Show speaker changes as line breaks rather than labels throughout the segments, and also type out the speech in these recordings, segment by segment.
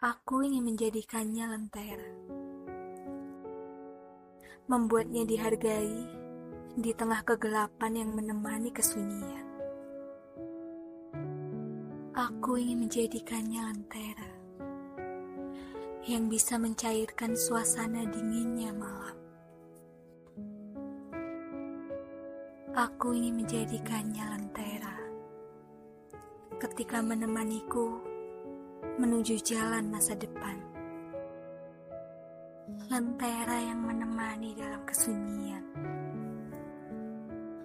Aku ingin menjadikannya lentera, membuatnya dihargai di tengah kegelapan yang menemani kesunyian. Aku ingin menjadikannya lentera yang bisa mencairkan suasana dinginnya malam. Aku ingin menjadikannya lentera ketika menemaniku menuju jalan masa depan. Lentera yang menemani dalam kesunyian.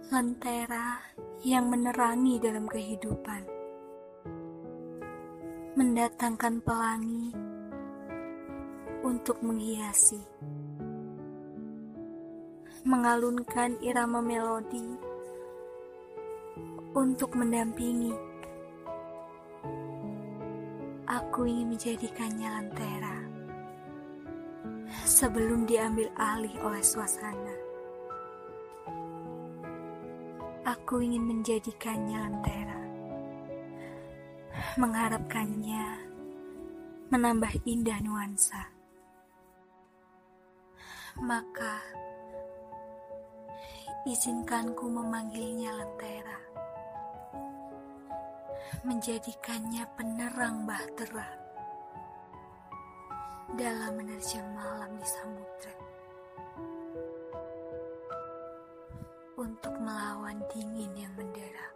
Lentera yang menerangi dalam kehidupan. Mendatangkan pelangi untuk menghiasi. Mengalunkan irama melodi untuk mendampingi Aku ingin menjadikannya lentera sebelum diambil alih oleh suasana. Aku ingin menjadikannya lentera, mengharapkannya menambah indah nuansa. Maka, izinkanku memanggilnya lentera menjadikannya penerang bahtera dalam menerjang malam di samudra untuk melawan dingin yang mendera.